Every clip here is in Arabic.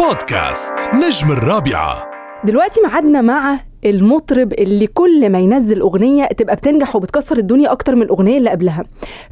بودكاست نجم الرابعة. دلوقتي معادنا مع المطرب اللي كل ما ينزل أغنية تبقى بتنجح وبتكسر الدنيا أكتر من الأغنية اللي قبلها.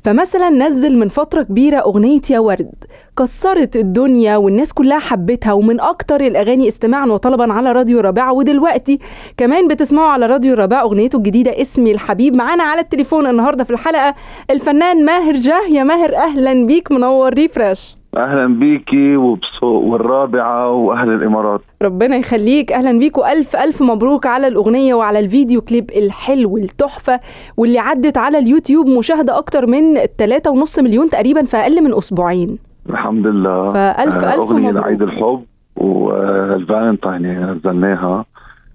فمثلا نزل من فترة كبيرة أغنية يا ورد. كسرت الدنيا والناس كلها حبتها ومن أكتر الأغاني استماعا وطلبا على راديو رابعه ودلوقتي كمان بتسمعوا على راديو رابعه أغنيته الجديدة اسمي الحبيب. معانا على التليفون النهارده في الحلقة الفنان ماهر جاه. يا ماهر أهلا بيك. منور ريفرش. أهلا بيكي والرابعة وأهل الإمارات. ربنا يخليك. أهلا بيك والف ألف مبروك على الأغنية وعلى الفيديو كليب الحلو التحفه واللي عدت على اليوتيوب مشاهدة أكتر من 3.5 مليون تقريبا في أقل من أسبوعين. الحمد لله. فألف آه، ألف أغنية مبروك. لعيد الحب والفالنتاين يعني نزلناها.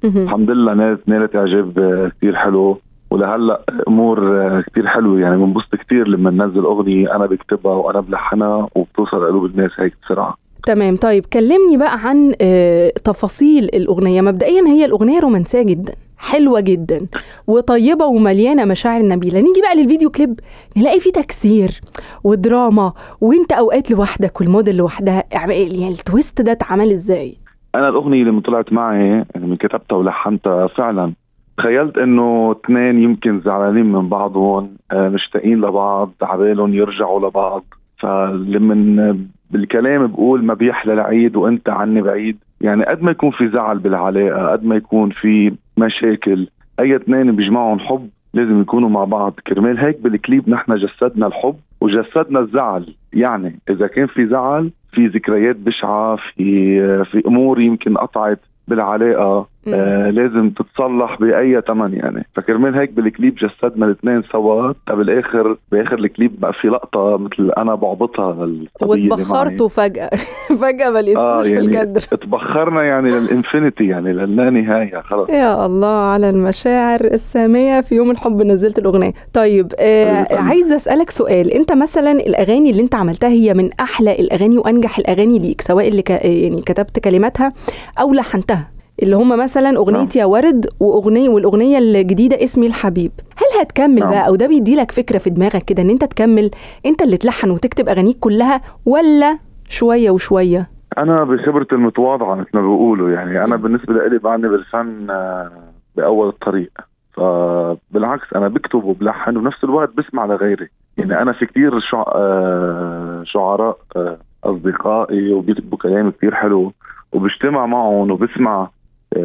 الحمد لله نالت نالت إعجاب كثير حلو. ولهلا امور كثير حلوة. يعني بنبسط كثير لما ننزل أغنية أنا بكتبها وأنا بلحنها وبتوصل قلوب الناس هيك بسرعة. تمام. طيب كلمني بقى عن آه، تفاصيل الأغنية. مبدئيا هي الأغنية رومانسية جدا حلوة جدا وطيبة ومليانة مشاعر نبيلة. نيجي بقى للفيديو كليب نلاقي فيه تكسير ودراما وانت أوقات لوحدك والموديل لوحدها. يعني التويست ده اتعمل إزاي؟ أنا الأغنية اللي طلعت معي يعني من كتبتها ولحنتها فعلا تخيلت إنه اثنين يمكن زعلانين من بعضهم آه، مشتاقين لبعض عبالهم يرجعوا لبعض. فلما بالكلام بقول ما بيحلى العيد وإنت عني بعيد. يعني قد ما يكون في زعل بالعلاقة قد ما يكون في مشاكل أي اثنين بيجمعهم حب لازم يكونوا مع بعض. كرمال هيك بالكليب نحن جسدنا الحب وجسدنا الزعل. يعني إذا كان في زعل في ذكريات بشعة في في أمور يمكن قطعت بالعلاقة. آه لازم تتصلح بأي ثمن يعني. فكرمال هيك بالكليب جسدنا الاثنين سوا؟ بالاخر بآخر الكليب بقى في لقطة مثل أنا بعبطها معي. واتبخرتوا فجأة. فجأة ما لقيتكوش آه في يعني الجدر. تبخرنا يعني للإنفينيتي يعني للا نهايه خلص يا الله على المشاعر السامية في يوم الحب نزلت الأغنية. طيب آه طيب. عايزة أسألك سؤال. أنت مثلا الأغاني اللي أنت عملتها هي من أحلى الأغاني وأنجح الأغاني ليك سواء اللي ك... يعني كتبت كلماتها أو لحنتها؟ اللي هم مثلا أغنية نعم. يا ورد وأغنية والأغنية الجديدة اسمي الحبيب. هل هتكمل نعم. بقى؟ أو ده بيديلك فكرة في دماغك كده إن أنت تكمل أنت اللي تلحن وتكتب أغانيك كلها ولا شوية وشوية؟ أنا بخبرتي المتواضعة مثل ما بيقولوا يعني أنا بالنسبة لي بعدني بالفن آه، بأول الطريق. فبالعكس أنا بكتب وبلحن وبنفس الوقت بسمع لغيري. يعني أنا في كتير شع... آه، شعراء آه، أصدقائي وبيكتبوا كلام كتير حلو وبجتمع معهم وبسمع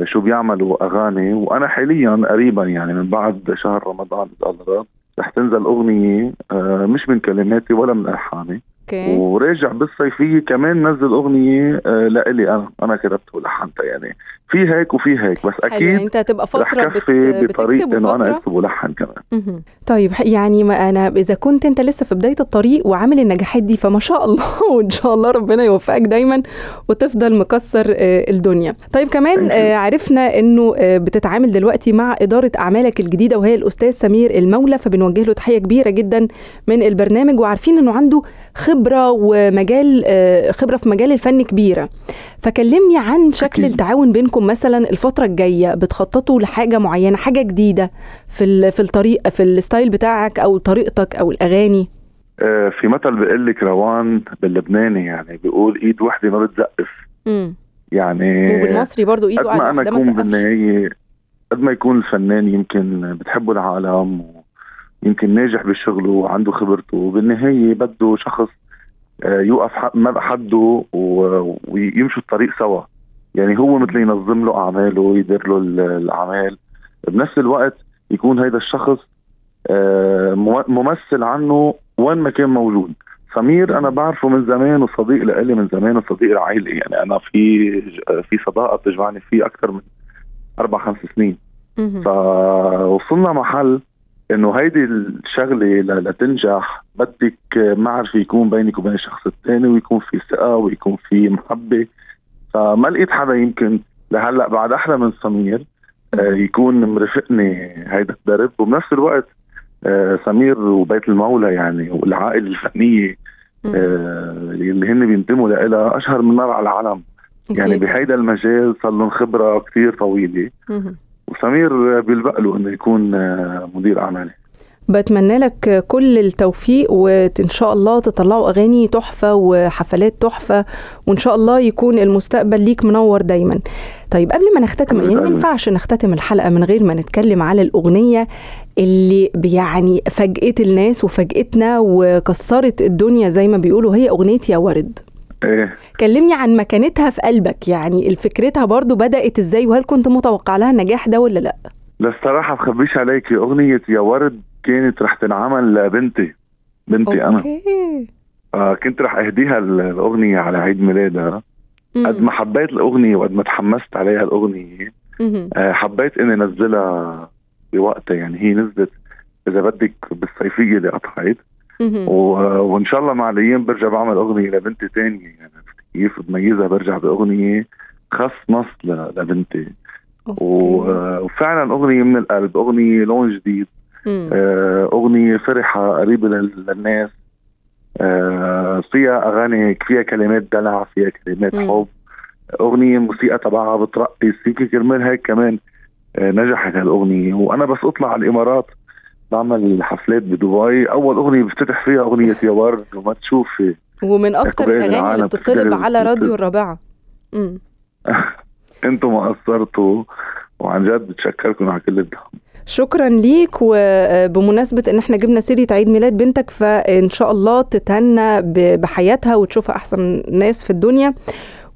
شو بيعملوا أغاني. وأنا حاليا قريبا يعني من بعد شهر رمضان اذا الله رح تنزل أغنية آه، مش من كلماتي ولا من ألحاني. أوكي. وراجع بالصيفية كمان نزل أغنية آه لإلي أنا. أنا كتبت ولحنتها يعني. في هيك وفي هيك بس حلو يعني أكيد أنت هتبقى رح فترة بت... كفي بتكتب بطريقة إنه أنا اكتب ولحن كمان. طيب يعني ما أنا إذا كنت أنت لسه في بداية الطريق وعامل النجاحات دي فما شاء الله وإن شاء الله ربنا يوفقك دايما وتفضل مكسر آه، الدنيا. طيب كمان. آه، عرفنا إنه بتتعامل دلوقتي مع إدارة أعمالك الجديدة وهي الأستاذ سمير المولى فبنوجه له تحية كبيرة جدا من البرنامج وعارفين إنه عنده خبرة ومجال آه، خبرة في مجال الفن كبيرة. فكلمني عن شكل أكيد. التعاون بينكم مثلا الفترة الجاية. بتخططوا لحاجة معينة حاجة جديدة في في الطريق في الستايل بتاعك أو طريقتك أو الأغاني؟ آه في مثل بيقول لك روان باللبناني يعني بيقول إيد وحده ما بتزقف. يعني وبالمصري برضو قد ايده ما على أنا ما أكون. بالنهاية قد ما يكون الفنان يمكن بتحبه العالم ويمكن ناجح بشغله وعنده خبرته وبالنهاية بده شخص يوقف ح- مع حده ويمشوا الطريق سوا. يعني هو مثل ينظم له أعماله ويدير له ال- الأعمال. بنفس الوقت يكون هيدا الشخص آه، ممثل عنه وين ما كان موجود سمير أنا بعرفه من زمان وصديق لإلي من زمان وصديق العائلة يعني أنا في في صداقة بتجمعني فيه أكثر من أربع خمس سنين. فوصلنا محل إنه هيدي الشغلة لتنجح بدك معرفة يكون بينك وبين الشخص الثاني ويكون في ثقة ويكون في محبة فما لقيت حدا يمكن لهلأ بعد أحلى من سمير آه، يكون مرافقني هيدا الدرب وبنفس الوقت آه، سمير وبيت المولى يعني والعائلة الفنية. آه، اللي هن بينتموا لها أشهر من نار على العالم يعني. بهيدا المجال صار لهم خبرة كثير طويلة. وسمير بيلبق له إنه يكون آه، مدير أعمالي. بتمنى لك كل التوفيق وإن شاء الله تطلعوا أغاني تحفة وحفلات تحفة وإن شاء الله يكون المستقبل ليك منور دايما. طيب قبل ما نختتم يعني ما ينفعش نختتم الحلقة من غير ما نتكلم على الأغنية اللي يعني فاجئت الناس وفاجئتنا وكسرت الدنيا زي ما بيقولوا هي أغنية يا ورد. إيه. كلمني عن مكانتها في قلبك يعني فكرتها برضو بدأت إزاي وهل كنت متوقع لها النجاح ده ولا لأ؟ للصراحة بخبيش عليكي أغنية يا ورد كانت رح تنعمل لبنتي بنتي أنا. أوكي. آه كنت رح أهديها الأغنية على عيد ميلادها. قد ما حبيت الأغنية وقد ما تحمست عليها الأغنية مهم. آه حبيت إني نزلها بوقتها يعني هي نزلت إذا بدك بالصيفية اللي قطعت. وإن شاء الله مع الأيام برجع بعمل أغنية لبنتي تانية. يعني كيف بميزها برجع بأغنية خص نص لبنتي. وفعلا أغنية من القلب أغنية لون جديد. آه، أغنية فرحة قريبة لل- للناس. آه، فيها أغاني فيها كلمات دلع فيها كلمات. حب. أغنية موسيقى تبعها بترقص. يمكن كرمال هيك كمان آه، نجحت هالأغنية. وأنا بس أطلع على الإمارات. بعمل حفلات بدبي. أول أغنية بفتتح فيها أغنية يا ورد وما تشوفي. ومن أكتر إقبال الأغاني اللي بتطلب على راديو الرابعة. مم. أنتم ما قصرتوا وعن جد بتشكركم على كل الدعم شكرا ليك وبمناسبة إن إحنا جبنا سيرة عيد ميلاد بنتك فإن شاء الله تتهنى بحياتها وتشوفها أحسن ناس في الدنيا.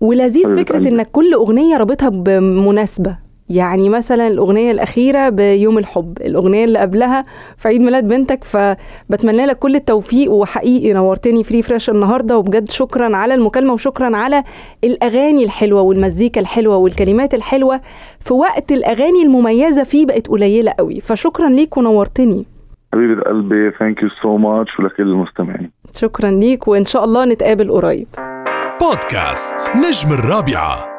ولذيذ فكرة. إنك كل أغنية رابطها بمناسبة. يعني مثلا الأغنية الأخيرة بيوم الحب الأغنية اللي قبلها في عيد ميلاد بنتك فبتمنى لك كل التوفيق. وحقيقي نورتني very fresh النهاردة وبجد شكرا على المكالمة وشكرا على الأغاني الحلوة والمزيكا الحلوة والكلمات الحلوة في وقت الأغاني المميزة فيه بقت قليلة قوي. فشكرا ليك ونورتني. حبيبة قلبي thank you so much ولكل المستمعين. شكرا ليك وإن شاء الله نتقابل قريب. بودكاست نجم الرابعة.